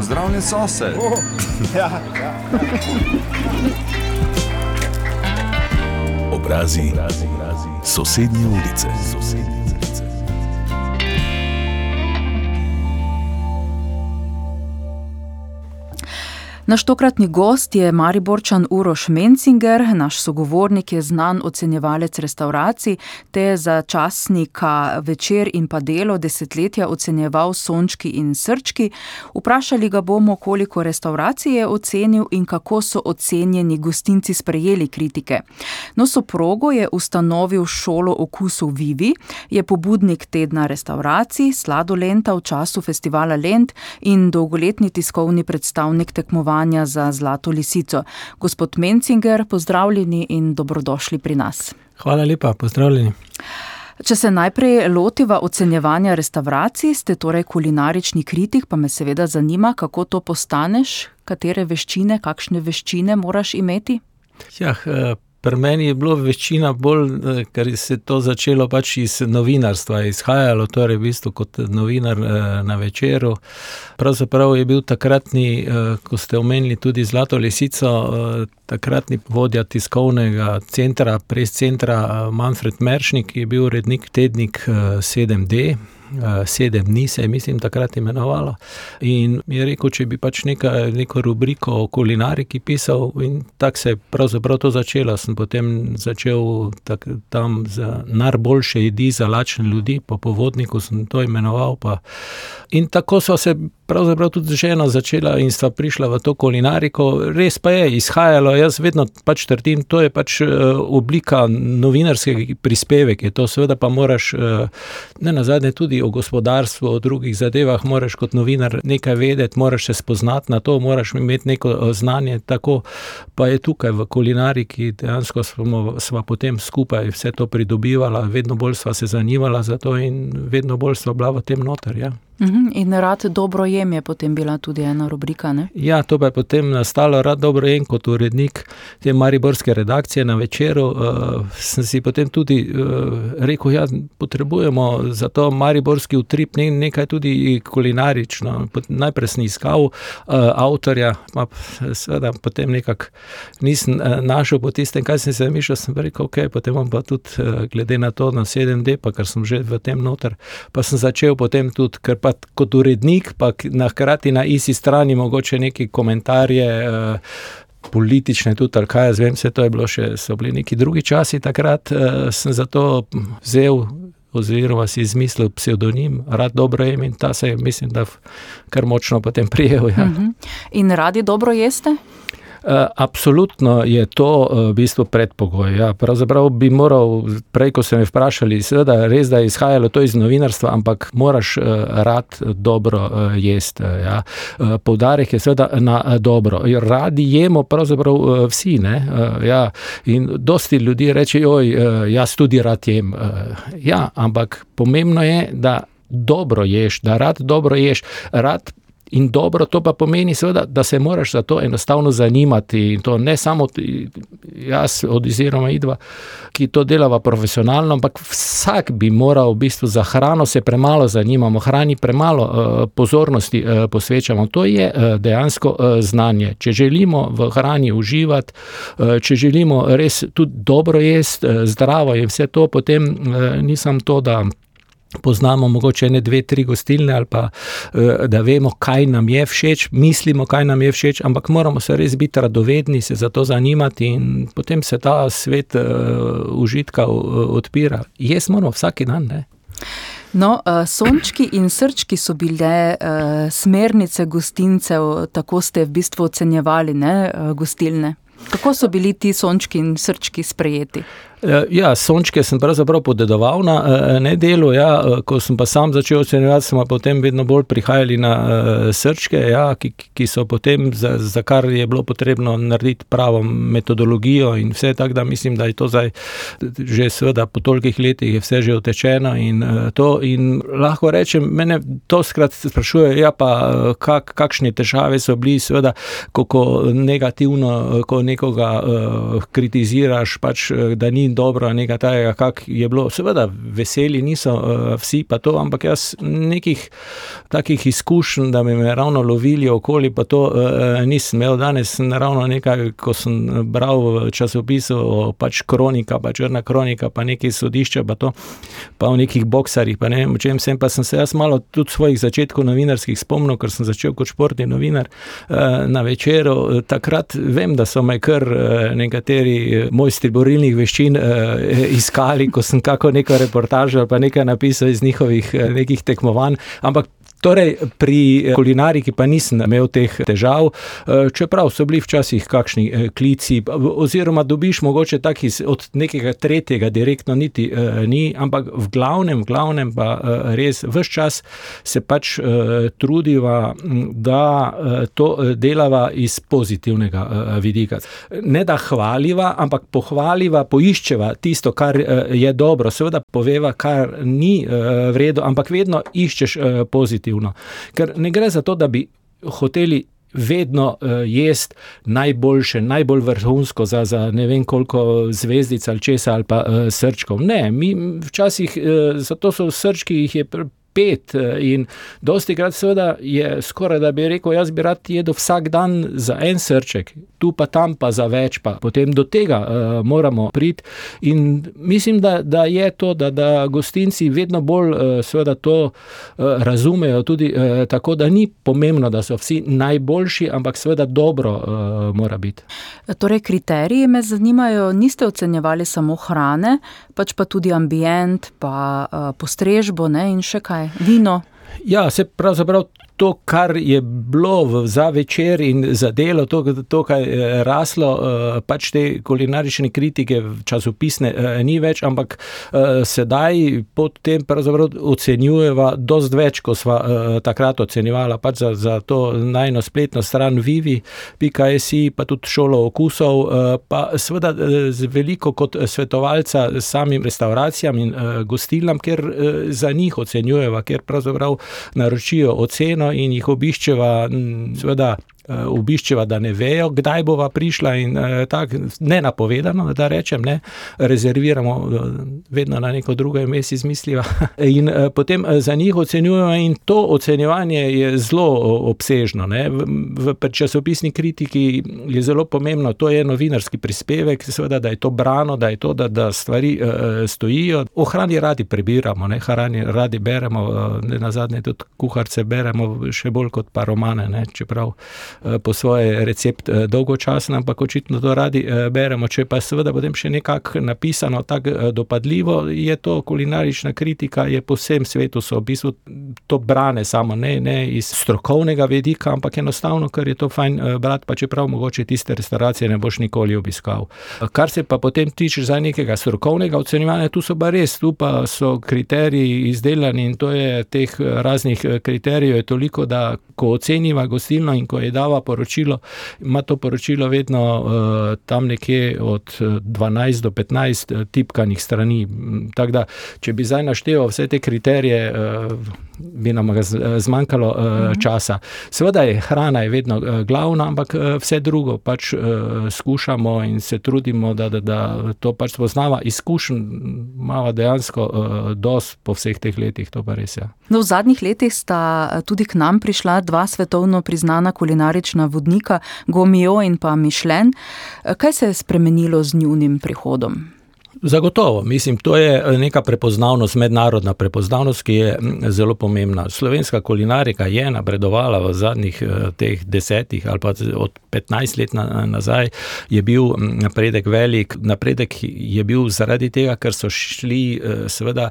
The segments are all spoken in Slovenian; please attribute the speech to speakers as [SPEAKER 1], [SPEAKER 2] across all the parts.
[SPEAKER 1] Pozdravljen sosed.
[SPEAKER 2] Oh, ja, ja.
[SPEAKER 3] Obrazi, obrazi, obrazi. sosednje ulice. Sosednje.
[SPEAKER 4] Naš tokratni gost je Mariborčan Uroš Mencinger, naš sogovornik je znan ocenjevalec restauracij, te za časnika večer in pa delo desetletja ocenjeval sončki in srčki. Vprašali ga bomo, koliko restauracij je ocenil in kako so ocenjeni gostinci sprejeli kritike. No, soprogo je ustanovil šolo okusu Vivi, je pobudnik tedna restauracij, sladolenta v času festivala Lent in dolgoletni tiskovni predstavnik tekmovanja tekmovanja za Zlato lisico. Gospod Mencinger, pozdravljeni in dobrodošli pri nas.
[SPEAKER 5] Hvala lepa, pozdravljeni.
[SPEAKER 4] Če se najprej lotiva ocenjevanja restavracij, ste torej kulinarični kritik, pa me seveda zanima, kako to postaneš, katere veščine, kakšne veščine moraš imeti?
[SPEAKER 5] Ja, Pri meni je bilo večina bolj, eh, ker se je to začelo pač iz novinarstva, izhajalo torej v bistvu kot novinar eh, na večeru. Pravzaprav je bil takratni, eh, ko ste omenili tudi Zlato lisico, takratni vodja tiskovnega centra, pres centra Manfred Meršnik, je bil urednik tednik 7D. Eh, sedem dni, se je, mislim, takrat imenovalo. In je rekel, če bi pač neka, neko rubriko o kulinariki pisal, in tako se je pravzaprav to začelo. Sem potem začel tak, tam za najboljše jedi za lačne ljudi, po povodniku sem to imenoval. Pa. In tako so se pravzaprav tudi žena začela in sta prišla v to kulinariko. Res pa je, izhajalo, jaz vedno pač trdim, to je pač uh, oblika novinarskega prispevka. To seveda pa moraš, uh, ne na zadnje, tudi o gospodarstvu, o drugih zadevah, moraš kot novinar nekaj vedeti, moraš se spoznati na to, moraš imeti neko uh, znanje. Tako pa je tukaj v kulinariki, dejansko smo, smo potem skupaj vse to pridobivali, vedno bolj smo se zanimali za to in vedno bolj smo bila v tem noter. Ja.
[SPEAKER 4] Mhm, in rad dobro jem je potem bila tudi ena rubrika. Ne?
[SPEAKER 5] Ja, to pa je potem nastalo, rad dobro jem kot urednik te Mariborske redakcije na večeru. Uh, sem si potem tudi uh, rekel, da ja, potrebujemo za to Mariborski utrip ne, nekaj tudi kulinarično. Najprej sem iskal uh, avtorja, pa seveda potem nekako nisem uh, našel po tistem, kaj sem se mišel. Sem rekel, ok, potem bom pa tudi uh, glede na to na 7D, pa ker sem že v tem noter, pa sem začel potem tudi, ker pa kot urednik, pa na hkrati na isti strani mogoče neki komentarje. Uh, Politične tudi, ali kaj jaz vem, vse to je bilo še, so bili neki drugi časi takrat, uh, sem zato vzel, oziroma si izmislil pseudonim, rad dobro jem in ta se je, mislim, da kar močno potem prijel. Ja. Uh
[SPEAKER 4] mhm. -huh. In radi dobro jeste?
[SPEAKER 5] Eh, absolutno je to eh, v bistvu predpogoj. Ja. Pravzaprav bi moral, prej ko ste me vprašali, seveda res, da je izhajalo to iz novinarstva, ampak moraš eh, rad dobro jesti. Ja. Poudarek je seveda na dobro. Radi jemo pravzaprav vsi. Ja. In dosti ljudi reče, oj, jaz tudi rad jem. Ja, ampak pomembno je, da dobro ješ, da rad dobro ješ, rad In dobro, to pa pomeni, seveda, da se moraš za to enostavno zanimati. In to ne samo jaz, oziroma idva, ki to delava profesionalno, ampak vsak bi moral v bistvu za hrano se premalo zanimati, hrani premalo uh, pozornosti uh, posvečamo. To je uh, dejansko uh, znanje. Če želimo v hrani uživati, uh, če želimo res tudi dobro jesti, uh, zdravo in vse to, potem uh, nisem to, da poznamo mogoče ne dve, tri gostilne ali pa eh, da vemo, kaj nam je všeč, mislimo, kaj nam je všeč, ampak moramo se res biti radovedni, se za to zanimati in potem se ta svet uh, užitka odpira. Jaz moramo vsak dan. Ne?
[SPEAKER 4] No, sončki in srčki so bile smernice gostincev, tako ste v bistvu ocenjevali ne, gostilne. Kako so bili ti sončki in srčki sprejeti?
[SPEAKER 5] Eh, ja, sončke sem pravzaprav podedoval na eh, nedelu. Ja, eh, ko sem pa sam začel ocenjevati, smo potem vedno bolj prihajali na srčke, ja, ki, ki so potem, za, za kar je bilo potrebno narediti pravo metodologijo in vse tako, da mislim, da je to zdaj že seveda po tolikih letih vse že utečeno in to. In lahko rečem, mene to skrat sprašuje, ja, pa kak, kakšne težave so bili, seveda, kako negativno, ko nekoga uh, kritiziraš, pač, da ni dobro, nekaj takega, kak je bilo. Seveda, veseli niso vsi pa to, ampak jaz nekih takih izkušenj, da bi me ravno lovili okoli, pa to nisem imel. Danes naravno nekaj, ko sem bral v časopisu pač kronika, pa črna kronika, pa nekaj sodišča, pa to, pa v nekih boksarjih, pa ne vem, čem sem, pa sem se jaz malo tudi svojih začetkov novinarskih spomnil, ker sem začel kot športni novinar na večeru. Takrat vem, da so me kar nekateri mojstri borilnih veščin iskali, ko sem kako neko reportažo ali pa nekaj napisal iz njihovih nekih tekmovanj, ampak torej pri kulinariki pa nisem imel teh težav, čeprav so bili včasih kakšni klici, oziroma dobiš mogoče tak od nekega tretjega direktno niti ni, ampak v glavnem, v glavnem pa res ves čas se pač trudiva, da to delava iz pozitivnega vidika. Ne da hvaliva, ampak pohvaliva, poiščeva tisto, kar je dobro, seveda poveva, kar ni v redu, ampak vedno iščeš pozitivno. Ker ne gre za to, da bi hoteli vedno jesti najboljše, najbolj vrhunsko za, za ne vem koliko zvezdic ali česa ali pa srčkov, ne, mi včasih, zato so srčki, jih je pet in dostikrat seveda je skorajda, bi rekel, jaz bi rad jedel vsak dan za en srček, tu pa tam pa za več, pa potem do tega moramo priti. In mislim, da, da je to, da, da gostinci vedno bolj seveda to razumejo tudi tako, da ni pomembno, da so vsi najboljši, ampak seveda dobro mora biti.
[SPEAKER 4] Torej kriteriji me zanimajo, niste ocenjevali samo hrane, pač pa tudi ambient pa postrežbo, ne, in še kaj, vino?
[SPEAKER 5] Ja, saj pravzaprav to, kar je bilo za večer in za delo, to, to, kar je raslo, pač te kulinarične kritike časopisne ni več, ampak sedaj pod tem pravzaprav ocenjujeva dosti več, ko sva takrat ocenjevala pač za, za to najino spletno stran Vivi pika si, pa tudi Šolo okusov, pa seveda veliko kot svetovalca samim restavracijam in gostilnam, ker za njih ocenjujeva, ker pravzaprav naročijo oceno in jih obiščeva, seveda obiščeva, da ne vejo, kdaj bova prišla, in tako nenapovedano, da rečem, ne, rezerviramo vedno na neko drugo vmes izmisliva, in potem za njih ocenjujeva in to ocenjevanje je zelo obsežno, ne, v časopisni kritiki je zelo pomembno, to je novinarski prispevek, seveda, da je to brano, da je to, da, da stvari stojijo, o hrani radi prebiramo, ne, radi beremo, nenazadnje tudi kuharice beremo še bolj kot pa romane, ne, čeprav po svoje recept dolgočasen, ampak očitno to radi beremo, če pa seveda potem še nekako napisano tako dopadljivo, je to kulinarična kritika, je po vsem svetu so v bistvu to brane samo, ne, ne iz strokovnega vidika, ampak enostavno, ker je to fajn brati, pa čeprav mogoče tiste restavracije ne boš nikoli obiskal. Kar se pa potem tiče zdaj nekega strokovnega ocenjevanja, tu so pa res, tu pa so kriteriji izdelani, in to je teh raznih kriterijev je toliko, da ko oceniva gostilno in ko ji dava poročilo, ima to poročilo vedno tam nekje od dvanajst do petnajst tipkanih strani, tako da če bi zdaj našteval vse te kriterije, bi nam zmanjkalo časa. Seveda je hrana je vedno glavna, ampak vse drugo pač skušamo in se trudimo, da, da, da to pač spoznava, izkušenj imava dejansko dosti po vseh teh letih, to pa res, ja.
[SPEAKER 4] No, v zadnjih letih sta tudi k nam prišla dva svetovno priznana kulinarična vodnika, Gomio in pa Michelin. Kaj se je spremenilo z njunim prihodom?
[SPEAKER 5] Zagotovo, mislim, to je neka prepoznavnost, mednarodna prepoznavnost, ki je zelo pomembna. Slovenska kulinarika je napredovala v zadnjih teh desetih ali pa od petnajst let nazaj, je bil napredek velik, napredek je bil zaradi tega, ker so šli seveda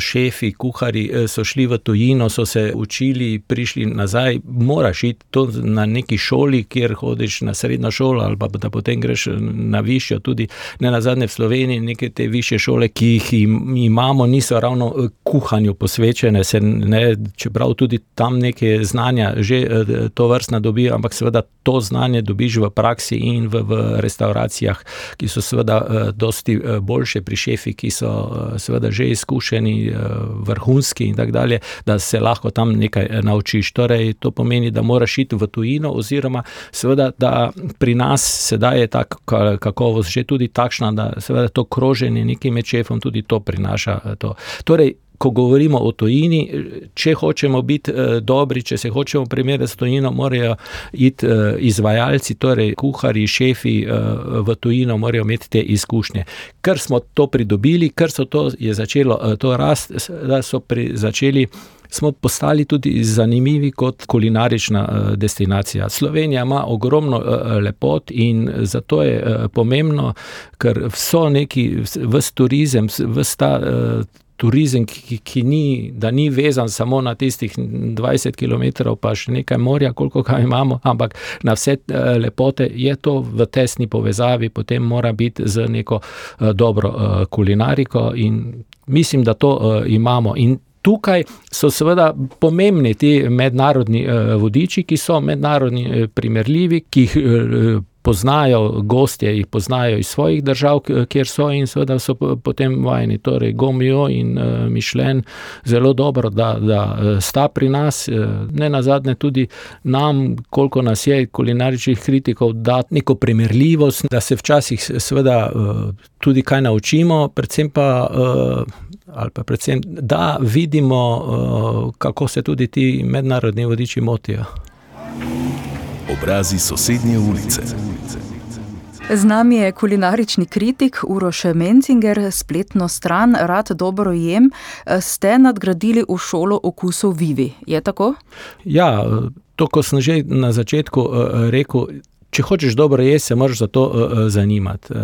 [SPEAKER 5] šefi, kuharji so šli v tujino, so se učili, prišli nazaj, moraš iti to na neki šoli, kjer hodiš na srednjo šolo, ali pa da potem greš na višjo, tudi nenazadnje v Sloveniji neke te višje šole, ki jih imamo, niso ravno kuhanju posvečene, se ne, čeprav tudi tam neka znanja že tovrstna dobijo, ampak seveda to znanje dobiš v praksi in v, v restavracijah, ki so seveda dosti boljše pri šefih, ki so seveda že izkušeni, vrhunski in tako dalje, da se lahko tam nekaj naučiš, torej to pomeni, da moraš iti v tujino oziroma seveda, da pri nas sedaj je ta kakovost že tudi takšna, da seveda to kroženje nekaj med šefom, tudi to prinaša to. Torej, ko govorimo o tujini, če hočemo biti dobri, če se hočemo primerjati s tujino, morajo iti izvajalci, torej kuharji, šefi v tujino, morajo imeti te izkušnje. Ker smo to pridobili, ker so to, je začelo to rasti, da so pri začeli smo postali tudi zanimivi kot kulinarična destinacija. Slovenija ima ogromno lepot in zato je pomembno, ker so neki, ves turizem, ves ta turizem, ki, ki ni, da ni vezan samo na tistih dvajset kilometrov pa še nekaj morja, koliko ga imamo, ampak na vse lepote, je to v tesni povezavi, potem mora biti z neko dobro kulinariko in mislim, da to imamo. In tukaj so seveda pomembni ti mednarodni vodiči, ki so mednarodni primerljivi, ki jih poznajo gostje, jih poznajo iz svojih držav, kjer so, in seveda so potem vajeni, torej Gomio in Michelin, zelo dobro, da, da sta pri nas, nenazadnje tudi nam, koliko nas je kulinaričnih kritikov, da neko primerljivost, da se včasih seveda tudi kaj naučimo, predvsem pa, ali pa predvsem, da vidimo, kako se tudi ti mednarodni vodiči motijo.
[SPEAKER 3] Obrazi sosednje ulice.
[SPEAKER 4] Z nami je kulinarični kritik Uroš Mencinger, spletno stran Rad dobro jem ste nadgradili v šolo okusov Vivi, je tako?
[SPEAKER 5] Ja, to, ko sem že na začetku rekel, če hočeš dobro jesti, se moraš za to zanimati.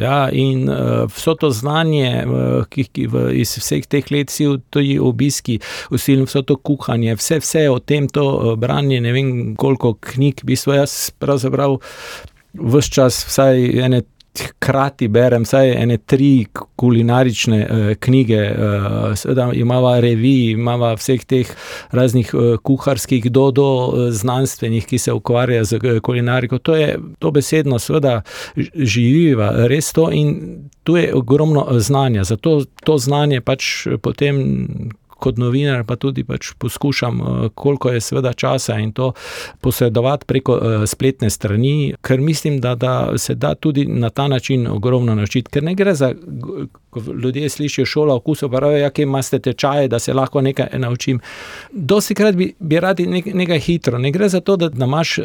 [SPEAKER 5] ja, in vse to znanje, ki, ki v iz vseh teh let, vsi ti obiski, vse to kuhanje, vse, vse o tem, to branje, ne vem, koliko knjig, v bistvu jaz pravzaprav ves čas vsaj ene hkrati berem vsaj ene tri kulinarične knjige, seveda imava revij, imava vseh teh raznih kuharskih do, do znanstvenih, ki se ukvarjajo s kulinariko, to je dobesedno seveda živiva res to in to je ogromno znanja, zato to znanje pač potem kot novinar pa tudi pač poskušam, koliko je seveda časa, in to posredovati preko spletne strani, ker mislim, da, da se da tudi na ta način ogromno naučiti, ker ne gre za, ko ljudje slišijo šola okusov, pravijo: "Ja, kje imate tečaje, da se lahko nekaj naučim?" Dostikrat bi, bi radi nekaj hitro, ne gre za to, da imaš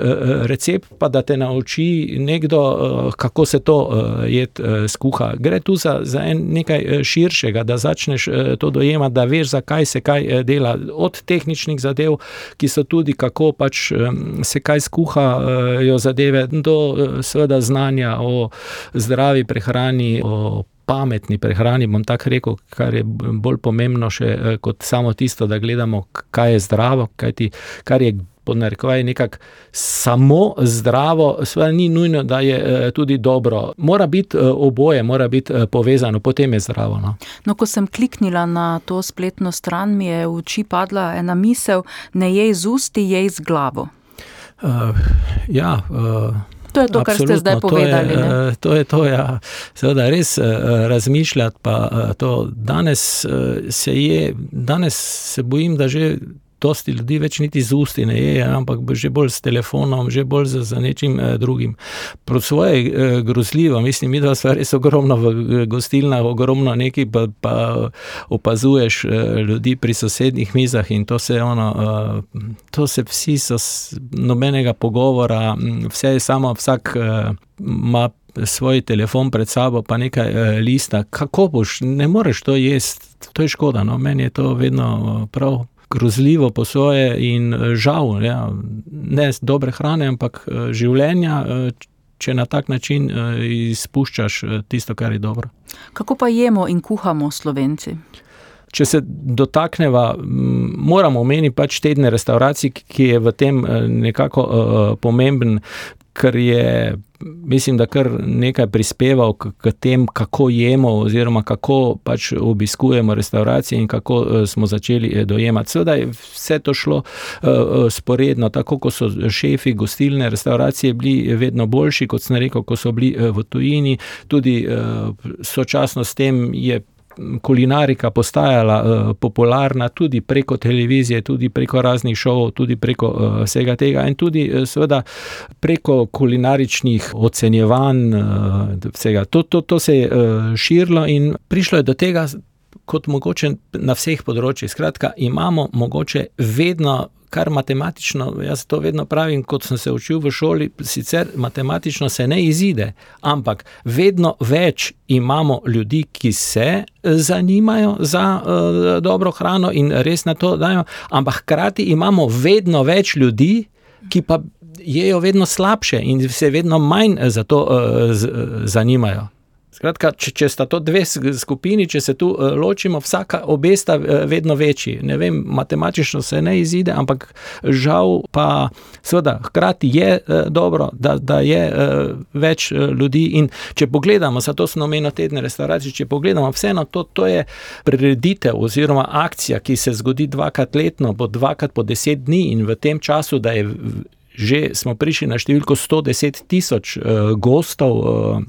[SPEAKER 5] recept pa da te nauči nekdo, kako se to jed skuha, gre tu za, za nekaj širšega, da začneš to dojemati, da veš, zakaj se kaj dela, od tehničnih zadev, ki so tudi, kako pač se kaj skuhajo zadeve, do seveda znanja o zdravi prehrani, o pametni prehrani, bom tako rekel, kar je bolj pomembno še kot samo tisto, da gledamo, kaj je zdravo, kajti kar je pod narekovaji nekako samo zdravo, seveda ni nujno, da je tudi dobro, mora biti oboje, mora biti povezano, potem je zdravo, no.
[SPEAKER 4] No, ko sem kliknila na to spletno stran, mi je v oči padla ena misel: "Ne jej z usti, jej z glavo."
[SPEAKER 5] ja,
[SPEAKER 4] To je to, kar ste zdaj povedali, ne?
[SPEAKER 5] absolutno, to je, to je to, ja. Seveda res razmišljati pa to, danes se je, danes se bojim, da že dosti ljudi več niti z usti ne je, ampak že bolj s telefonom, že bolj z, z nečim drugim. Po svoje grozljivo, mislim, midva sva res ogromno v gostilnah, ogromno nekaj pa, pa opazuješ ljudi pri sosednjih mizah in to se ono, to se vsi so nobenega pogovora, vse je samo vsak ima svoj telefon pred sabo pa nekaj lista, kako boš, ne moreš to jesti, to je škoda, no, meni je to vedno prav grozljivo po svoje in žal, ja, ne dobre hrane, ampak življenja, če na tak način izpuščaš tisto, kar je dobro.
[SPEAKER 4] Kako pa jemo in kuhamo Slovenci?
[SPEAKER 5] Če se dotakneva, moram omeniti pač tedne restavracij, ki je v tem nekako pomemben, ker je, mislim, da kar nekaj prispeval k tem, kako jemo oziroma kako pač obiskujemo restavracije in kako smo začeli dojemati, seveda je vse to šlo vzporedno, tako ko so šefi gostilne restavracije bili vedno boljši, kot sem rekel, ko so bili v tujini, tudi sočasno s tem je kulinarika postajala uh, popularna tudi preko televizije, tudi preko raznih šovov, tudi preko uh, vsega tega in tudi uh, seveda preko kulinaričnih ocenjevanj uh, vsega. To, to, to se je uh, širilo in prišlo je do tega, kot mogoče na vseh področjih. Skratka, imamo mogoče vedno kar matematično, jaz to vedno pravim, kot sem se učil v šoli, sicer matematično se ne izide, ampak vedno več imamo ljudi, ki se eh, zanimajo za uh, dobro hrano in res na to dajo, ampak hkrati imamo vedno več ljudi, ki pa jejo vedno slabše in se vedno manj za to uh, z, zanimajo. Skratka, če, če sta to dve skupini, če se tu uh, ločimo, vsaka obe sta uh, vedno večji. Ne vem, matematično se ne izide, ampak žal pa seveda hkrati je uh, dobro, da, da je uh, več uh, ljudi. In če pogledamo, zato smo omenili tedne restauracije, če pogledamo vseeno, to, to je prireditev oziroma akcija, ki se zgodi dvakrat letno, po dvakrat po deset dni in v tem času, da je že smo prišli na številko 110 tisoč uh, gostov. Uh,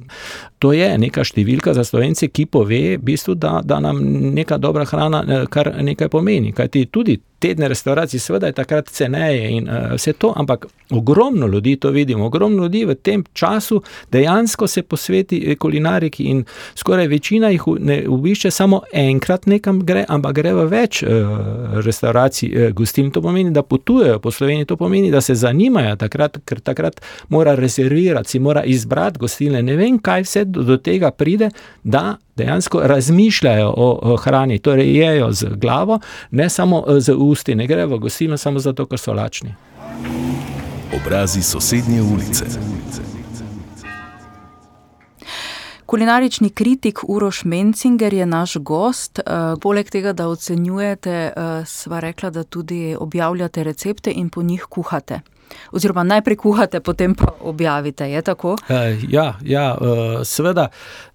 [SPEAKER 5] to je neka številka za slovence, ki pove, v bistvu, da, da nam neka dobra hrana uh, kar nekaj pomeni. Kajti tudi tedne restauracije, seveda je takrat ceneje in uh, vse to, ampak ogromno ljudi to vidimo, ogromno ljudi v tem času dejansko se posveti kulinariki in skoraj večina jih ne obišče samo enkrat nekam gre, ampak gre v več uh, restauracij, uh, gostiln. To pomeni, da potujejo po Sloveniji, to pomeni, da se zanimajo takrat, ker takrat mora rezervirati, si mora izbrati gostilne. Ne vem, kaj vse do, do tega pride, da dejansko razmišljajo o, o hrani, torej jejo z glavo, ne samo z usti, ne grejo v gostilno samo zato, ker so lačni.
[SPEAKER 3] Obrazi sosednje ulice.
[SPEAKER 4] Kulinarični kritik Uroš Mencinger je naš gost. Poleg tega, da ocenjujete, sva rekla, da tudi objavljate recepte in po njih kuhate. Oziroma, najprej kuhate, potem pa objavite. Je tako?
[SPEAKER 5] Ja, ja seveda,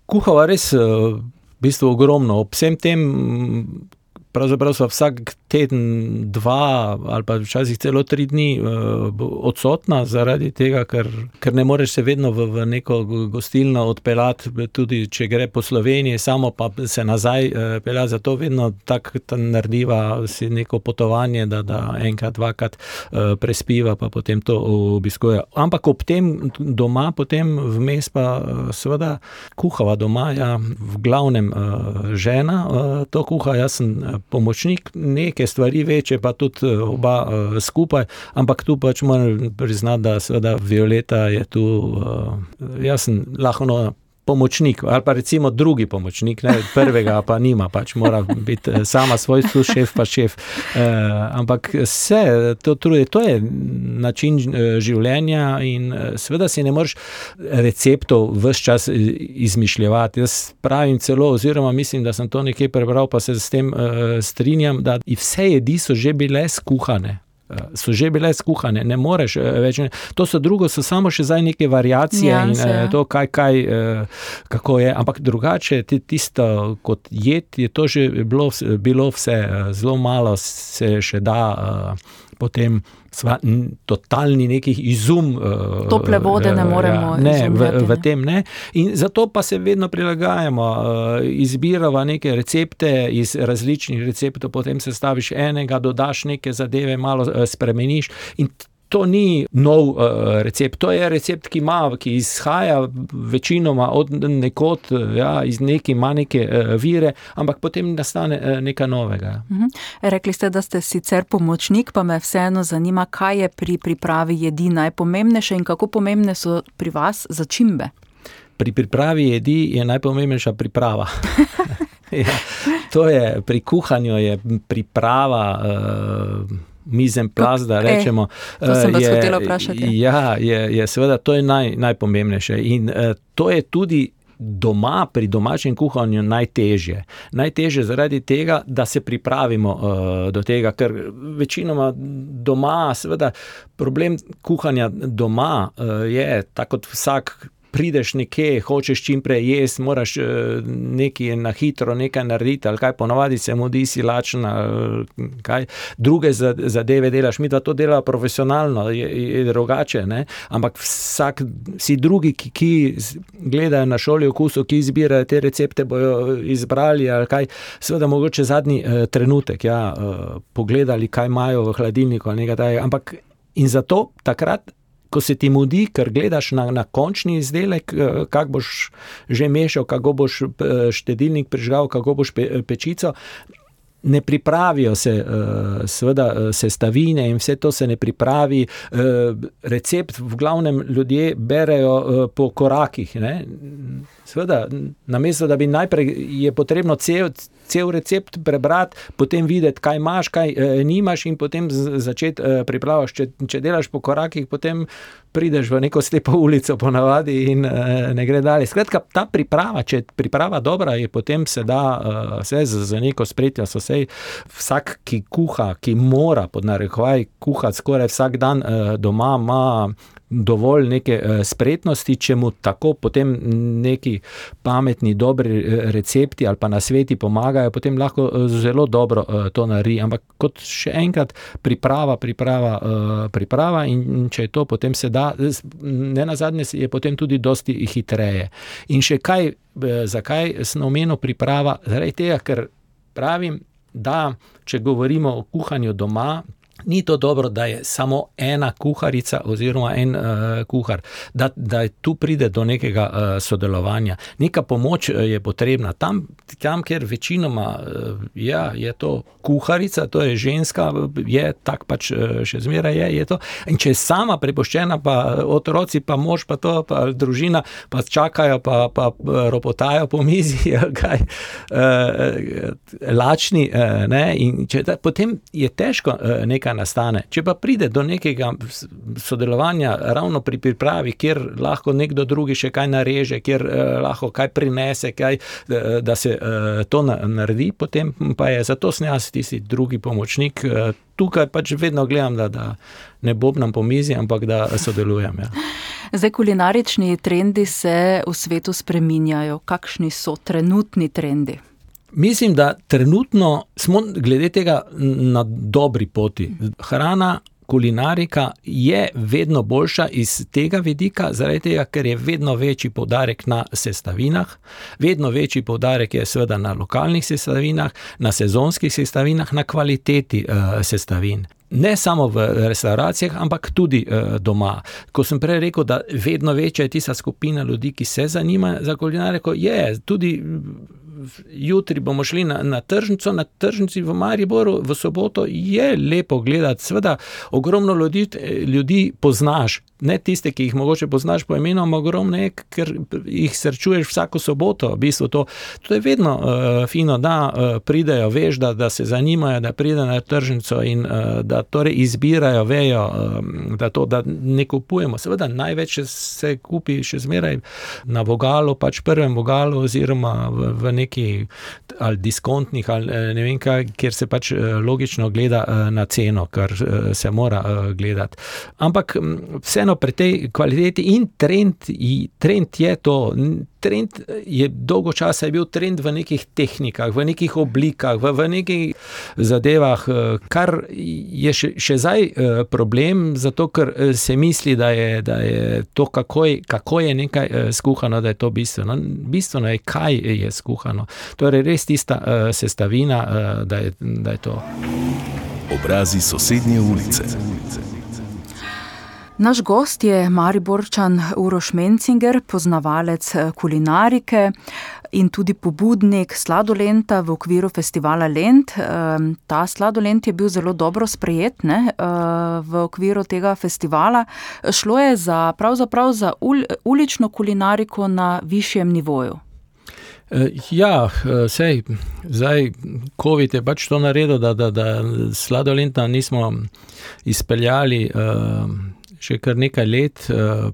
[SPEAKER 5] kuhava res v bistvu ogromno. Ob vsem tem, pravzaprav so vsak teden, dva ali pa včasih celo tri dni uh, odsotna, zaradi tega, ker, ker ne moreš se vedno v, v neko gostilno odpeljati, tudi če gre po Sloveniji, samo pa se nazaj uh, pelja. Zato vedno tako narediva si neko potovanje, da, da enkrat, dvakrat uh, prespiva, pa potem to obiskuje. Ampak ob tem doma, potem vmes pa uh, seveda kuhava doma, ja, v glavnem uh, žena uh, to kuha, jaz sem pomočnik. Nek neke stvari večje, pa tudi eh, oba uh, skupaj, ampak tu pač moram priznati, da seveda Violeta je tu, uh, jaz sem lahko pomočnik, ali pa recimo drugi pomočnik, ne, prvega pa nima, pač mora biti sama svoj šef, pa šef. Uh, ampak vse to trudi, to je način življenja in seveda si ne moreš receptov vse čas izmišljati. Jaz pravim celo, oziroma mislim, da sem to nekje prebral, pa se s tem uh, strinjam, da vse jedi so že bile skuhane. Eh, so že bile skuhane, ne moreš eh, več. To so drugo, so samo še zdaj neke variacije ja, in se, ja. to, kaj, kaj, kako je. Ampak drugače, tisto kot jed, je to že bilo, bilo vse, zelo malo se še da potem sva, totalni nekih izum.
[SPEAKER 4] Uh, Tople vode ne moremo
[SPEAKER 5] ja, ne, v, v tem ne. In zato pa se vedno prilagajamo, uh, izbiramo neke recepte iz različnih receptov, potem se staviš enega, dodaš neke zadeve, malo uh, spremeniš. To ni nov uh, recept, to je recept, ki, ima, ki izhaja večinoma od nekod, ja, iz neke manjke uh, vire, ampak potem nastane uh, nekaj novega.
[SPEAKER 4] Uh mhm. -huh. Rekli ste, da ste sicer pomočnik, pa me vseeno zanima, kaj je pri pripravi jedi najpomembnejše in kako pomembne so pri vas začimbe.
[SPEAKER 5] Pri pripravi jedi je najpomembnejša priprava. ja, to je pri kuhanju, je priprava. Uh, mizen plaz, da rečemo.
[SPEAKER 4] To sem vas hotela vprašati.
[SPEAKER 5] Ja, je, je seveda to je naj, najpomembnejše. In uh, to je tudi. Doma, pri domačem kuhanju, najtežje. Najtežje zaradi tega, da se pripravimo uh, do tega, ker večinoma doma, seveda, problem kuhanja doma uh, je, tako kot vsak prideš nekje, hočeš čim prej jesti, moraš nekaj na hitro nekaj narediti, ali kaj ponovadi se mudi, si lačen, kaj druge zadeve delaš. Mi da to dela profesionalno, je, je drugače, ne? ampak vsak, vsi drugi, ki, ki gledajo na šoli okusov, ki izbirajo te recepte, bojo izbrali ali kaj, seveda mogoče zadnji trenutek, ja, pogledali, kaj imajo v hladilniku nekaj takega, ampak in zato takrat ko se ti mudi, ker gledaš na, na končni izdelek, eh, kako boš že mešal, kako boš eh, štedilnik prižgal, kako boš pe, pečico. Ne pripravijo se, eh, seveda, sestavine in vse to se ne pripravi. Recept, v glavnem, ljudje berejo po korakih. Ne? Sveda, namesto da bi najprej je potrebno cel, cel recept prebrati, potem videti, kaj imaš, kaj e, nimaš, in potem začeti e, pripravljati. Če, če delaš po korakih, potem prideš v neko slepo ulico, ponavadi in e, ne gre dalje. Skratka, ta priprava, če je priprava dobra, je potem se da e, vse z, z neko spretjo. Vsak, ki kuha, ki mora pod narekovaj kuhati skoraj vsak dan e, doma, ima dovolj neke eh, spretnosti, če mu tako potem neki pametni, dobri eh, recepti ali pa na sveti pomagajo, potem lahko eh, zelo dobro to naredi. Ampak kot še enkrat, priprava, priprava, priprava in če je to, potem se da, ne na zadnje, je potem tudi dosti hitreje. In še kaj, zakaj sem omenil priprava? Zaradi tega, ker pravim, da če govorimo o kuhanju doma, Ni to dobro, da je samo ena kuharica oziroma en uh, kuhar, da, da tu pride do nekega uh, sodelovanja. Neka pomoč uh, je potrebna. Tam, tam kjer večinoma uh, ja, je to kuharica, to je ženska, je tako pač uh, še zmeraj je, je to. In če je sama prepoščena, pa otroci, pa mož, pa to, pa družina, pa čakajo, pa, pa ropotajo po mizi, kaj, uh, lačni. Uh, če, da, potem je težko uh, nekaj nekaj nastane. Če pa pride do nekega sodelovanja ravno pri pripravi, kjer lahko nekdo drugi še kaj nareže, kjer eh, lahko kaj prinese, kaj, eh, da se eh, to naredi, potem pa je zato snjas tisti drugi pomočnik. Eh, tukaj pač vedno gledam, da, da ne bobnam po mizi, ampak da sodelujem. Ja.
[SPEAKER 4] Zdaj, kulinarični trendi se v svetu spreminjajo. Kakšni so trenutni trendi?
[SPEAKER 5] Mislim, da trenutno smo glede tega na dobri poti. Hrana, kulinarika je vedno boljša iz tega vidika, zaradi tega, ker je vedno večji poudarek na sestavinah, vedno večji poudarek je seveda na lokalnih sestavinah, na sezonskih sestavinah, na kvaliteti uh, sestavin. Ne samo v restauracijah, ampak tudi uh, doma. Ko sem prej rekel, da vedno večja je tista skupina ljudi, ki se zanima za kulinariko, je tudi jutri bomo šli na, na tržnico, na tržnici v Mariboru, v soboto je lepo gledati. Sveda, ogromno ljudi, ljudi poznaš, ne tiste, ki jih mogoče poznaš po imenu, ampak ogromno je, ker jih srečuješ vsako soboto. V bistvu to, to je vedno uh, fino, da uh, pridejo, veš, da, da se zanimajo, da pridejo na tržnico in uh, da torej izbirajo, vejo, uh, da to da ne kupujemo. Seveda, največ se kupi še zmeraj na vogalu, pač prvem vogalu, oziroma v, v neki ali diskontnih, ali ne vem kaj, kjer se pač logično gleda uh, na ceno, kar uh, se mora uh, gledati. Ampak vse vseeno pri tej kvaliteti in trend, trend je to. Trend je dolgo časa je bil trend v nekih tehnikah, v nekih oblikah, v, v nekih zadevah, eh, kar je še, še zdaj eh, problem, zato ker eh, se misli, da je, da je to, kako je, kako je nekaj skuhano, da je to bistveno. Bistveno je, kaj je skuhano. To je res tista sestavina, da je, da je to.
[SPEAKER 3] Obrazi sosednje ulice.
[SPEAKER 4] Naš gost je Mariborčan Uroš Mencinger, poznavalec eh, kulinarike in tudi pobudnik sladolenta v okviru festivala Lent. Ehm, ta sladolent je bil zelo dobro sprejet ne, eh, v okviru tega festivala. Šlo je za, pravzaprav za ulično kulinariko na višjem nivoju.
[SPEAKER 5] Eh, ja, sej, zdaj, COVID je pač to naredil, da, da, da sladolenta nismo izpeljali. Uh, še kar nekaj let, eh,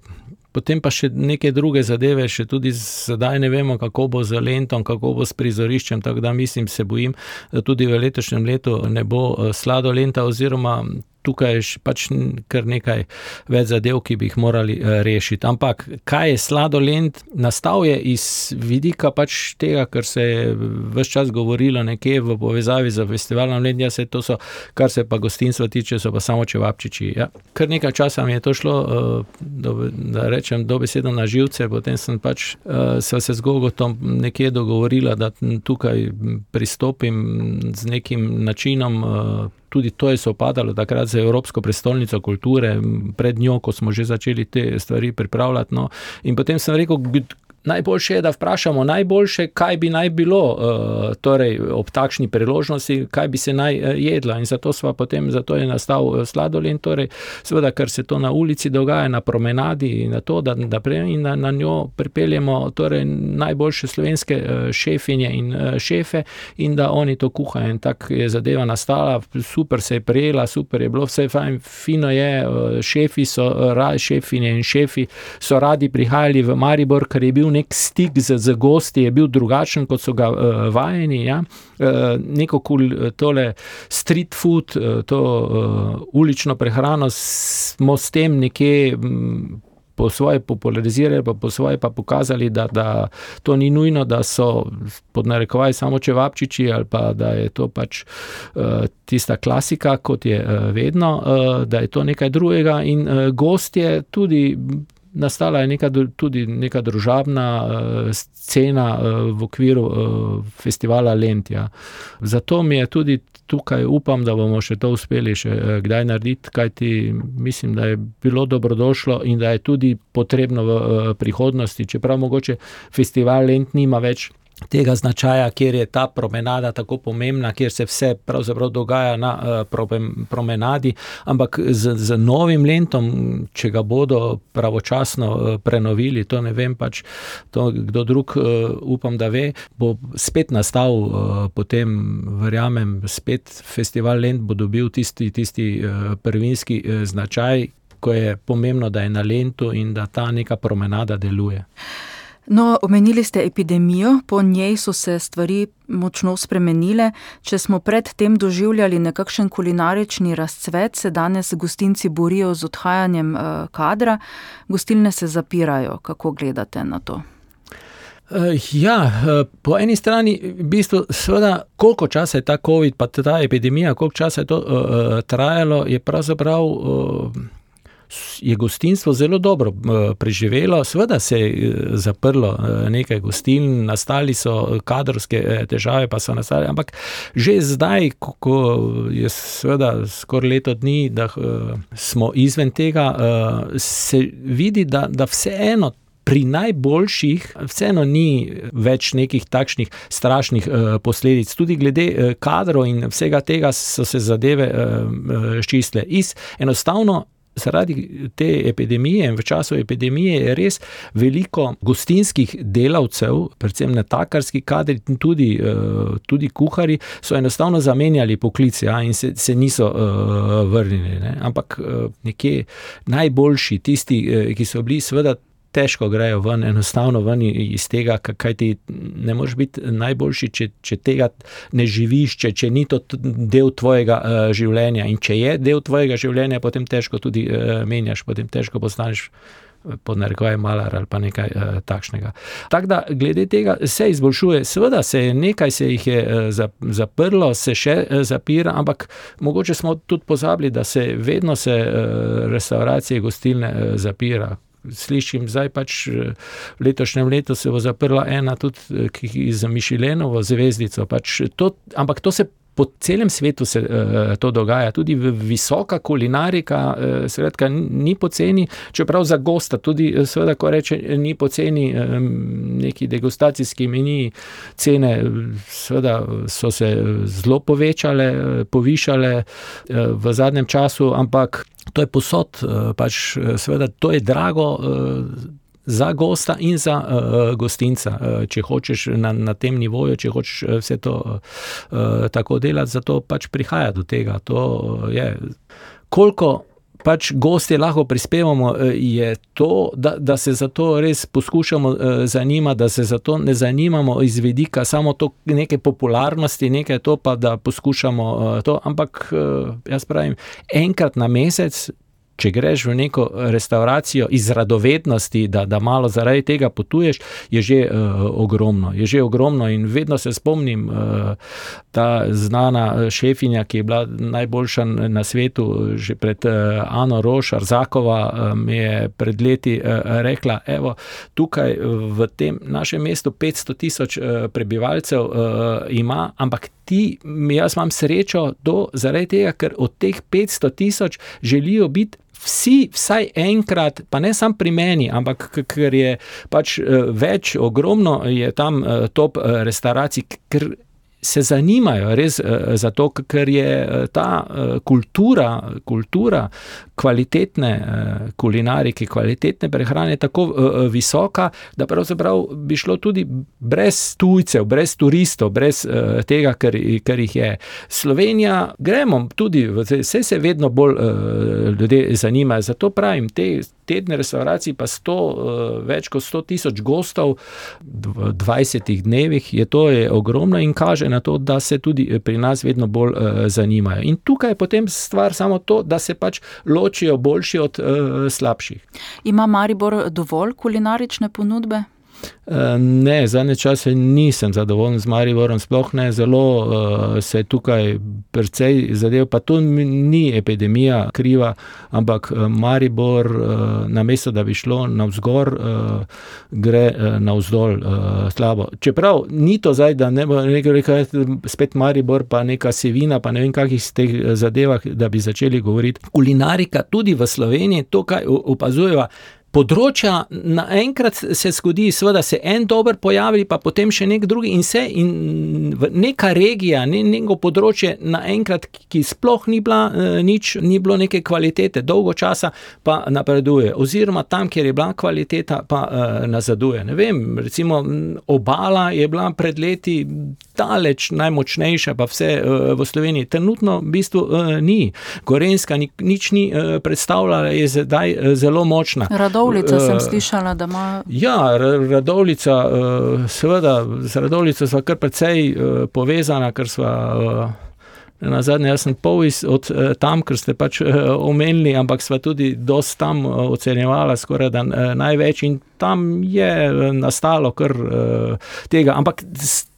[SPEAKER 5] potem pa še neke druge zadeve, še tudi zdaj ne vemo, kako bo z lentom, kako bo s prizoriščem. Tako da mislim, se bojim, da tudi v letošnjem letu ne bo eh, sladolenta, oziroma tukaj je pač kar nekaj več zadev, ki bi jih morali rešiti. Ampak kaj je sladolend? Nastal je iz vidika pač tega, kar se je vse čas govorilo nekje v povezavi z festivalom Lendja, se to so, kar se pa gostinstva tiče, so pa samo čevapčiči. Ja. Kar nekaj časa mi je to šlo, do, da rečem, dobesedno na živce, potem sem pač se se z Gogotom nekje dogovorila, da tukaj pristopim z nekim načinom. Tudi to je sopadalo takrat z Evropsko prestolnico kulture, pred njo, ko smo že začeli te stvari pripravljati. No. In potem sem rekel, Najboljše je, da vprašamo najboljše, kaj bi naj bilo uh, torej ob takšni priložnosti, kaj bi se naj uh, jedlo. In zato, potem, zato je nastal uh, sladoled, torej, seveda, ker se to na ulici dogaja, na promenadi in na to, da, da in na, na njo pripeljemo torej, najboljše slovenske šefinje in šefe in da oni to kuhajo. In tako je zadeva nastala, super se je prijela, super je bilo, vse fajn, fino je, šefi so, uh, šefinje in šefi so radi prihajali v Maribor, ker je bil nek stik z, z gosti, je bil drugačen, kot so ga uh, vajeni. Ja? Uh, neko kul, tole street food, uh, to uh, ulično prehrano smo s tem nekje. Um, Po svoje popularizirali, pa po svoje pa pokazali, da, da to ni nujno, da so pod narekovaj samo čevapčiči ali pa da je to pač uh, tista klasika, kot je uh, vedno, uh, da je to nekaj drugega. In uh, gostje tudi nastala je neka, tudi neka družabna uh, scena uh, v okviru uh, festivala Lentja. Zato mi je tudi tukaj upam, da bomo še to uspeli še uh, kdaj narediti, kajti mislim, da je bilo dobrodošlo in da je tudi potrebno v uh, prihodnosti, čeprav mogoče festival Lent nima več tega značaja, kjer je ta promenada tako pomembna, kjer se vse pravzaprav dogaja na uh, promenadi, ampak z, z novim lentom, če ga bodo pravočasno uh, prenovili, to ne vem, pač to kdo drug uh, upam, da ve, bo spet nastal, uh, potem verjamem, spet festival Lent bo dobil tisti, tisti uh, prvinski uh, značaj, ko je pomembno, da je na lentu in da ta neka promenada deluje.
[SPEAKER 4] No, omenili ste epidemijo, po njej so se stvari močno spremenile. Če smo predtem doživljali nekakšen kulinarični razcvet, se danes gostinci borijo z odhajanjem uh, kadra, gostilne se zapirajo. Kako gledate na to?
[SPEAKER 5] Ja, po eni strani, v bistvu, seveda, koliko časa je ta COVID, pa ta epidemija, koliko časa je to uh, trajalo, je pravzaprav. Uh, je gostinstvo zelo dobro preživelo, seveda se je eh, zaprlo eh, nekaj gostiln, nastali so kadrovske težave, pa so nastali, ampak že zdaj, ko je seveda skoraj leto dni, da smo izven tega, se vidi, da, da vseeno. Pri najboljših, vseeno ni več nekih takšnih strašnih uh, posledic. Tudi glede uh, kadrov in vsega tega so se zadeve uh, ščistile. Enostavno zaradi te epidemije in v času epidemije je res veliko gostinskih delavcev, predvsem na takarski kadri tudi, uh, tudi kuhari, so enostavno zamenjali poklice ja, in se, se niso uh, vrnili. Ne. Ampak uh, nekje najboljši, tisti, ki so bili, seveda težko grejo ven, enostavno ven iz tega, kaj ti ne moreš biti najboljši, če, če tega ne živiš, če, če ni to del tvojega uh, življenja. In če je del tvojega življenja, potem težko tudi uh, menjaš, potem težko postaneš. Eh, pod narekovaj malar ali pa nekaj uh, takšnega. Tako da, glede tega se izboljšuje, seveda se je nekaj se jih je uh, zaprlo, se še uh, zapira, ampak mogoče smo tudi pozabili, da se vedno se uh, restauracije, gostilne uh, zapira slišim, zdaj pač v letošnjem letu se bo zaprla ena tudi za Mišilenovo zvezdico. Pač to, ampak to se. Po celem svetu se uh, to dogaja, tudi visoka kulinarika, uh, skratka, ni poceni, čeprav za gosta, tudi, seveda, ko reče, ni poceni, um, neki degustacijski meni, cene, seveda, so se zelo povečale, povišale uh, v zadnjem času, ampak To je posod, eh, pač eh, seveda, to je drago. Za gosta in za uh, gostinca, uh, če hočeš na, na tem nivoju, če hočeš vse to uh, tako delati, zato pač prihaja do tega. To je, koliko pač gosti lahko prispevamo, je to, da, da se za to res poskušamo zanimati, da se za to ne zanimamo iz vidika samo to neke popularnosti, nekaj to pa, da poskušamo to, ampak jaz pravim, enkrat na mesec če greš v neko restauracijo iz radovednosti, da, da malo zaradi tega potuješ, je že uh, ogromno. Je že ogromno in vedno se spomnim uh, ta znana eh, šefinja, ki je bila najboljša na svetu, že pred uh, Ano Roš, Arzakova, uh, mi je pred leti uh, rekla, evo, tukaj v tem našem mestu 500 tisoč uh, prebivalcev uh, ima, ampak ti, jaz imam srečo do, zaradi tega, ker od teh 500 tisoč želijo biti vsi, vsaj enkrat, pa ne samo pri meni, ampak ker je pač eh, več, ogromno je tam eh, top eh, restauracij, ker se zanimajo res za to, ker je ta kultura, kultura kvalitetne kulinarike, kvalitetne prehrane tako visoka, da pravzaprav bi šlo tudi brez tujcev, brez turistov, brez tega, ker, ker jih je. Slovenija, gremo tudi, vse se vedno bolj ljudje zanimajo, zato pravim, te tedne restauracij, pa sto, več kot 100 tisoč gostov v 20 dnevih, je to je ogromno in kaže na to, da se tudi pri nas vedno bolj zanimajo. In tukaj je potem stvar samo to, da se pač ločijo boljši od slabših.
[SPEAKER 4] Ima Maribor dovolj kulinarične ponudbe?
[SPEAKER 5] Ne, zadnje čase nisem zadovoljen z Mariborom, sploh ne, zelo uh, se je tukaj precej zadev, pa to ni epidemija kriva, ampak Maribor, uh, namesto da bi šlo navzgor, uh, gre uh, navzdol uh, slabo. Čeprav ni to zdaj, da ne bo rekel, spet Maribor, pa neka sevina, pa ne vem kakih teh zadevah, da bi začeli govoriti. Kulinarika tudi v Sloveniji, to, kaj opazujeva, področja, naenkrat se zgodi, da se en dober pojavi, pa potem še nek drugi, in se in neka regija, ne, neko področje, naenkrat, ki sploh ni bila eh, nič, ni bilo neke kvalitete, dolgo časa pa napreduje, oziroma tam, kjer je bila kvaliteta, pa eh, nazaduje. Ne vem, recimo obala je bila pred leti daleč najmočnejša, pa vse eh, v Sloveniji, trenutno v bistvu eh, ni. Gorenska ni, nič ni eh, predstavljala, je zdaj eh, zelo močna.
[SPEAKER 4] Rado Radovlica sem uh, slišala, da ima.
[SPEAKER 5] Ja, Radovlica, uh, seveda, z Radovlico smo kar precej uh, povezana, ker smo. Na zadnje, jaz sem pol iz od tam, ker ste pač omenili, ampak sva tudi dosti tam ocenjevala, skoraj da največ in tam je nastalo kar tega. Ampak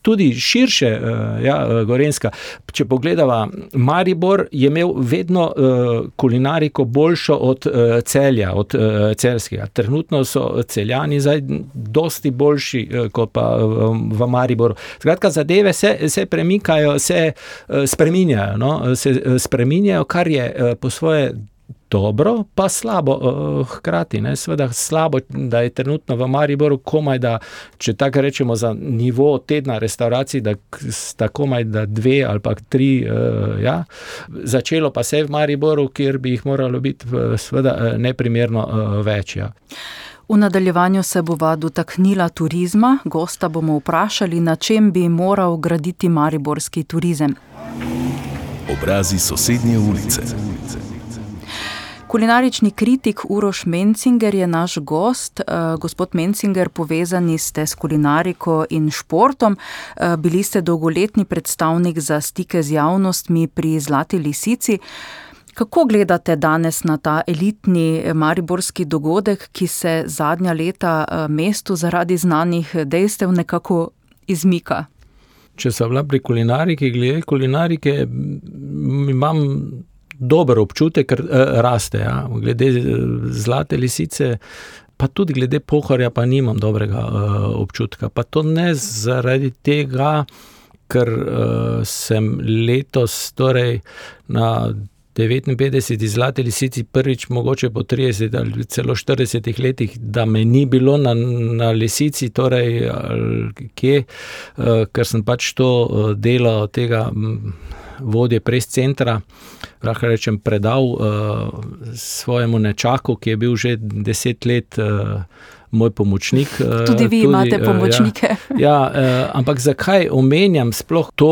[SPEAKER 5] tudi širše, uh, ja, uh, Gorenska. Če pogledamo, Maribor je imel vedno uh, kulinariko boljšo od uh, celja, od uh, celskega. Trenutno so celjani zdaj dosti boljši uh, kot pa uh, v Mariboru. Skratka, zadeve se, se premikajo, se uh, spreminjajo, no? se uh, spreminjajo, kar je uh, po svoje dobro, pa slabo uh, hkrati. Ne? Sveda slabo, da je trenutno v Mariboru komaj da, če tako rečemo, za nivo tedna restauracij, da sta komaj da dve ali pa tri. Uh, ja? Začelo pa se je v Mariboru, kjer bi jih moralo biti sveda neprimerno uh, več. Ja.
[SPEAKER 4] V nadaljevanju se bova dotaknila turizma, gosta bomo vprašali, na čem bi moral graditi mariborski turizem.
[SPEAKER 3] Obrazi sosednje ulice.
[SPEAKER 4] Kulinarični kritik Uroš Mencinger je naš gost. Uh, gospod Mencinger, povezani ste s kulinariko in športom. Uh, bili ste dolgoletni predstavnik za stike z javnostmi pri Zlati lisici. Kako gledate danes na ta elitni mariborski dogodek, ki se zadnja leta mestu zaradi znanih dejstev nekako izmika?
[SPEAKER 5] Če sem bila pri kulinariki, glede kulinarike, imam dober občutek, ker uh, raste. Ja. Glede uh, zlate lisice, pa tudi glede pohorja, pa nimam dobrega uh, občutka. Pa to ne zaradi tega, ker uh, sem letos torej na. 59 zlate lisici, prvič mogoče po 30 ali celo 40 letih, da me ni bilo na, na lisici, torej kje, ker sem pač to delo tega vodje pres centra, lahko rečem, predal uh, svojemu nečaku, ki je bil že deset let. Uh, Moj pomočnik.
[SPEAKER 4] Eh, tudi vi tudi, imate pomočnike.
[SPEAKER 5] Ja, ja, ampak zakaj omenjam sploh to?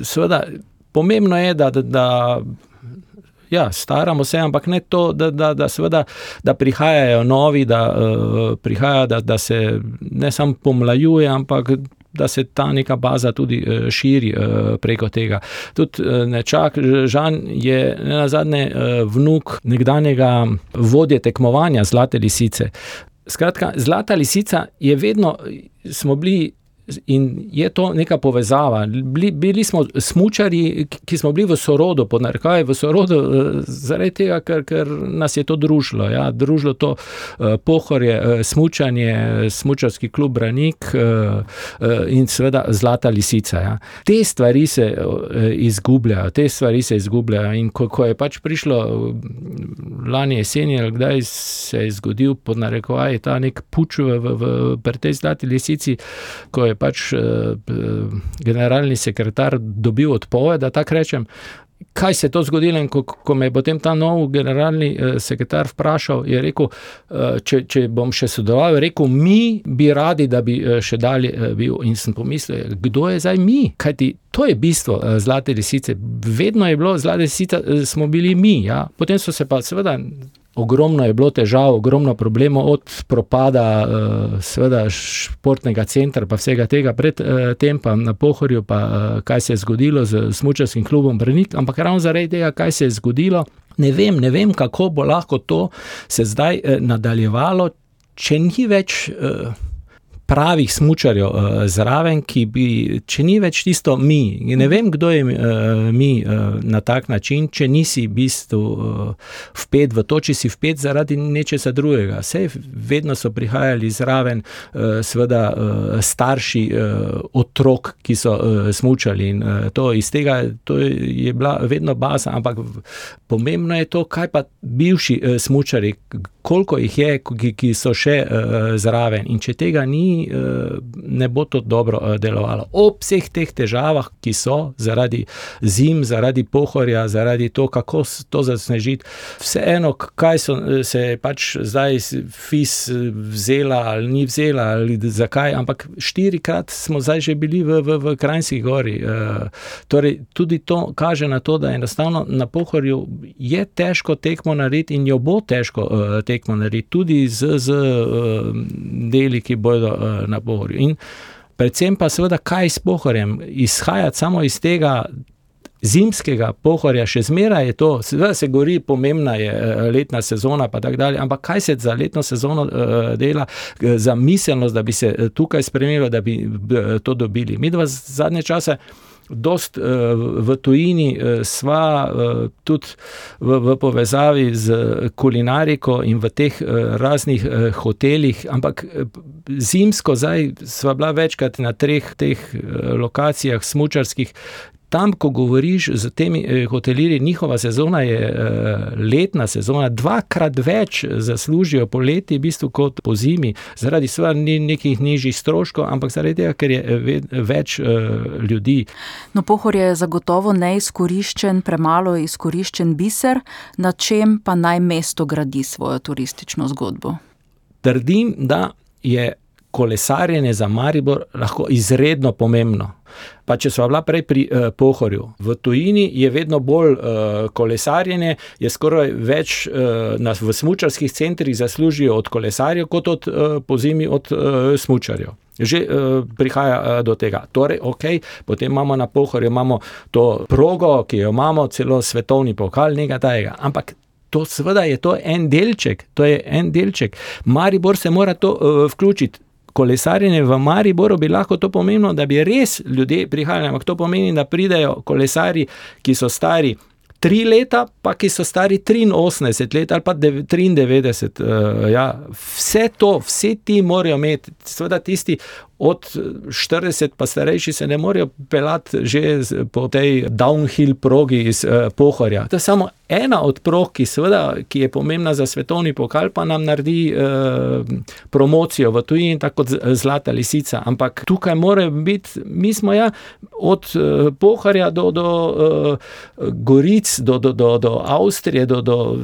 [SPEAKER 5] Seveda, pomembno je, da, da ja, staramo se, ampak ne to, da, da, da, seveda, da prihajajo novi, da, uh, prihaja, da, da se ne samo pomlajuje, ampak da se ta neka baza tudi uh, širi uh, preko tega. Tudi uh, nečak, Žan je na zadnje vnuk nekdanjega vodje tekmovanja Zlate lisice. Skratka, Zlata lisica je vedno, smo bili In je to neka povezava. Bili, bili smo smočari, ki smo bili v sorodu, podnarkaj v sorodu, eh, zaradi tega, ker, ker nas je to družilo. Ja, družilo to uh, pohorje, uh, smočanje, smočarski klub Branik uh, uh, in seveda Zlata lisica. Ja. Te stvari se uh, izgubljajo, te stvari se izgubljajo. In ko, ko je pač prišlo lani jeseni, kdaj se je zgodil podnarkaj ta nek puč v, v, v tej Zlati lisici, ko je pač uh, generalni sekretar dobil odpoved, da tako rečem. Kaj se je to zgodilo, in ko, ko me je potem ta nov generalni eh, sekretar vprašal, je rekel, eh, če, če bom še sodeloval, je rekel, mi bi radi, da bi eh, še dalje eh, bil. In sem pomislil, kdo je zdaj mi? Kaj ti to je bistvo eh, zlate lisice? Vedno je bilo zlate lisice, eh, smo bili mi. Ja? Potem so se pa seveda ogromno je bilo težav, ogromno problemov, od propada, uh, seveda, športnega centra, pa vsega tega, pred uh, tem, pa na Pohorju, pa uh, kaj se je zgodilo z Smučarskim klubom Brnik. Ampak ravno zaradi tega, kaj se je zgodilo, ne vem, ne vem, kako bo lahko to se zdaj nadaljevalo, če ni več. Uh, pravih smočarjev uh, zraven, ki bi, če ni več tisto mi, ne vem, kdo je uh, mi uh, na tak način, če nisi v bistvu uh, vpet v to, če si vpet zaradi nečesa drugega. Vse vedno so prihajali zraven, uh, seveda uh, starši uh, otrok, ki so uh, smočali in uh, to iz tega to je bila vedno baza, ampak pomembno je to, kaj pa bivši uh, smočari, koliko jih je, ki, ki so še uh, zraven in če tega ni, Eh, ne bo to dobro eh, delovalo. Ob vseh teh težavah, ki so zaradi zim, zaradi pohorja, zaradi to, kako to zasnežiti, vseeno, kaj so se pač zdaj FIS vzela ali ni vzela ali zakaj, ampak štirikrat smo zdaj že bili v, v, v Krajnski gori. Torej, tudi to kaže na to, da enostavno na pohorju je težko tekmo narediti in jo bo težko tekmo narediti, tudi z, z deli, ki bodo na Pohorju. In predvsem pa seveda, kaj s Pohorjem, izhajati samo iz tega. Zimskega pohorja, še zmeraj je to, seveda se gori, pomembna je eh, letna sezona, pa tako dalje, ampak kaj se za letno sezono dela, za miselnost, da bi se tukaj spremenilo, da bi to dobili. Mi dva zadnje čase dost uh, v tujini, uh, sva uh, tudi v, v povezavi z kulinariko in v teh raznih hotelih, ampak zimsko zdaj sva bila večkrat na treh teh lokacijah smučarskih, tam, ko govoriš z temi eh, hotelirji, njihova sezona je eh, letna sezona, dvakrat več zaslužijo poleti, v bistvu kot po zimi, zaradi svojih ni nekih nižjih stroškov, ampak zaradi tega, ker je eh, več ljudi.
[SPEAKER 4] No, pohor je zagotovo neizkoriščen, premalo izkoriščen biser, na čem pa naj mesto gradi svojo turistično zgodbo.
[SPEAKER 5] Trdim, da je kolesarjenje za Maribor lahko izredno pomembno. Pa če smo bila prej pri uh, Pohorju, v tujini je vedno bolj uh, kolesarjenje, je skoraj več uh, nas v smočarskih centrih zaslužijo od kolesarjev, kot od uh, pozimi od uh, smočarjev. Že uh, prihaja uh, do tega. Torej, ok, potem imamo na Pohorju imamo to progo, ki jo imamo, celo svetovni pokal, nekaj tajega. Ampak. To seveda je to en delček, to je en delček. Maribor se mora to uh, vključiti kolesarjenje v Mariboru bi lahko to pomenilo, da bi res ljudje prihajali, ampak to pomeni, da pridejo kolesari, ki so stari. Tri leta, pa ki so stari 83 let ali pa 93. Uh, eh, ja. Vse to, vse ti morajo imeti, seveda tisti od 40 pa starejši se ne morejo pelati že po tej downhill progi iz uh, Pohorja. To je samo ena od prog, ki, seveda, ki je pomembna za svetovni pokal, pa nam naredi uh, promocijo v tujini, tako kot Zlata lisica. Ampak tukaj mora biti, mi smo ja, od uh, Pohorja do, do uh, Goric, do, do, do, do Avstrije, do, do uh,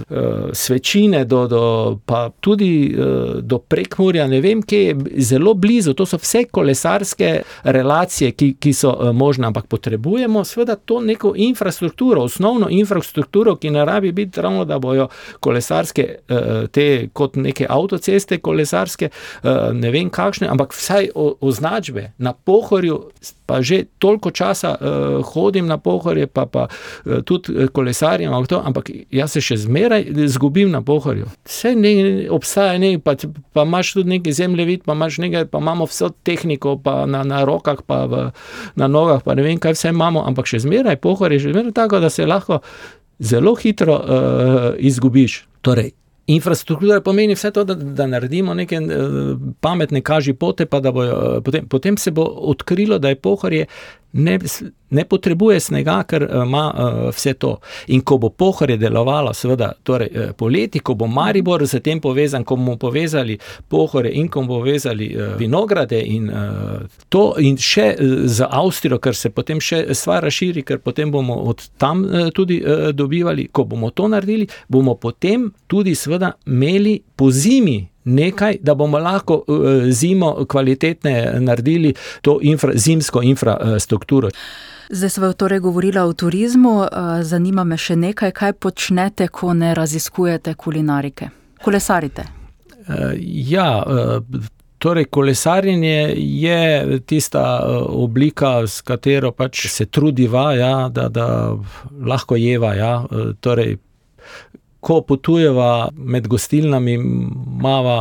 [SPEAKER 5] Svečine, do, do, pa tudi uh, do Prekmurja, ne vem, kje je zelo blizu. To so vse kolesarske relacije, ki, ki so uh, možne, ampak potrebujemo seveda to neko infrastrukturo, osnovno infrastrukturo, ki ne rabi biti ravno, da bojo kolesarske, uh, te kot neke avtoceste kolesarske, uh, ne vem kakšne, ampak vsaj označbe na pohorju pa že toliko časa uh, hodim na pohorje, pa, pa uh, tudi eh, kolesarjem, ampak jaz se še zmeraj zgubim na pohorju. Vse ne, obstaja, ne, pa, pa imaš tudi nekaj zemljevid, pa, nekaj, pa imamo vso tehniko, pa na, na rokah, pa v, na nogah, pa ne vem, kaj vse imamo, ampak še zmeraj pohorje, še zmeraj tako, da se lahko zelo hitro uh, izgubiš. Torej, Infrastruktura pomeni vse to, da, da naredimo neke uh, pametne kaži pote, pa da bojo, uh, potem, potem se bo odkrilo, da je pohorje ne, ne potrebuje snega, ker eh, ima uh, vse to. In ko bo pohorje delovalo, seveda, torej, uh, poleti, ko bo Maribor z tem povezan, ko bomo povezali pohorje in ko bomo povezali uh, vinograde in uh, to, in še z Avstrijo, ker se potem še stvar razširi, ker potem bomo od tam uh, tudi uh, dobivali. Ko bomo to naredili, bomo potem tudi, seveda, imeli po zimi nekaj, da bomo lahko eh, zimo kvalitetne naredili to infra, zimsko infrastrukturo.
[SPEAKER 4] Zdaj smo torej govorili o turizmu, eh, zanima me še nekaj, kaj počnete, ko ne raziskujete kulinarike, kolesarite.
[SPEAKER 5] Eh, ja, torej kolesarjenje je tista oblika, s katero pač se trudiva, ja, da, da lahko jeva. Ja, torej, ko potujeva med gostilnami, imamo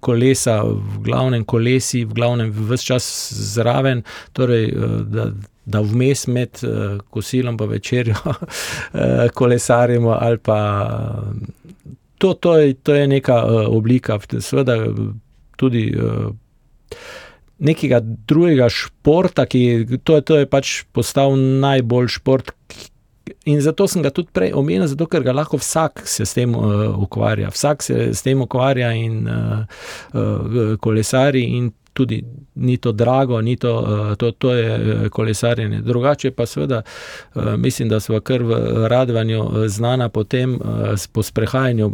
[SPEAKER 5] kolesa, v glavnem kolesi, v glavnem vse čas zraven, torej, eh, da, da vmes med eh, kosilom in večerjo eh, kolesarimo. Pa, to, to, je, to je neka oblika, seveda tudi. Nekega drugega športa, ki to to je pač postal najboljši šport, In zato sem ga tudi prej omenil, zato ker ga lahko vsak se s tem uh, ukvarja. Vsak se s tem ukvarja in uh, uh, kolesari in tudi ni to drago, ni to, eh, to, to je eh, kolesarjenje. Drugače pa seveda eh, mislim, da smo kar v Radvanju znana po tem, po sprehajanju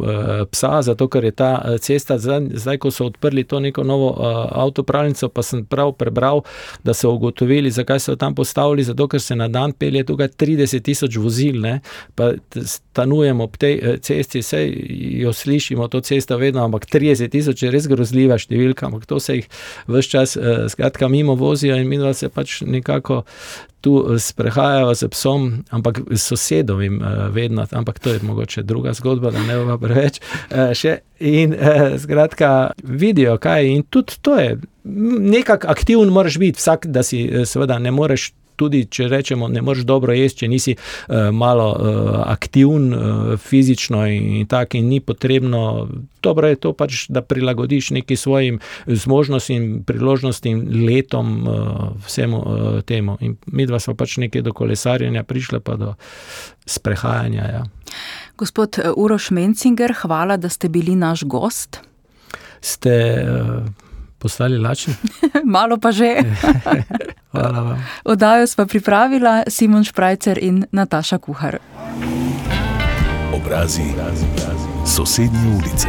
[SPEAKER 5] psa, zato ker je ta cesta, zdaj ko so odprli to neko novo avtopravnico, pa sem prav prebral, da so ugotovili, zakaj so tam postavili, zato ker se na dan pelje tukaj 30 tisoč vozil, ne? pa stanujemo ob tej cesti, vse jo slišimo, to cesta vedno, ampak 30 tisoč je res grozljiva številka, ampak to se jih vse čas, uh, skratka, mimo vozijo in mi se pač nekako tu eh, sprehajajo z psom, ampak s sosedovim, uh, vedno, ampak to je mogoče druga zgodba, da ne bo preveč. Še, in skratka, vidijo, kaj. In tudi to je, nekako aktiven moraš biti, vsak, da si seveda ne moreš tudi če rečemo, ne moreš dobro jesti, če nisi uh, malo uh, aktiven uh, fizično in, in tako, in ni potrebno. Dobro je to pač, da prilagodiš neki svojim zmožnostim, priložnostim, letom, uh, vsemu uh, temu. In mi dva smo pač nekaj do kolesarjenja prišli, pa do sprehajanja. Ja.
[SPEAKER 4] Gospod Uroš Mencinger, hvala, da ste bili naš gost.
[SPEAKER 5] Ste. Uh, postali lačni?
[SPEAKER 4] Malo pa že.
[SPEAKER 5] Hvala vam.
[SPEAKER 4] Odajo smo pripravila Simon Šprajcer in Nataša Kuhar.
[SPEAKER 3] Obrazi, obrazi, obrazi. sosednje ulice.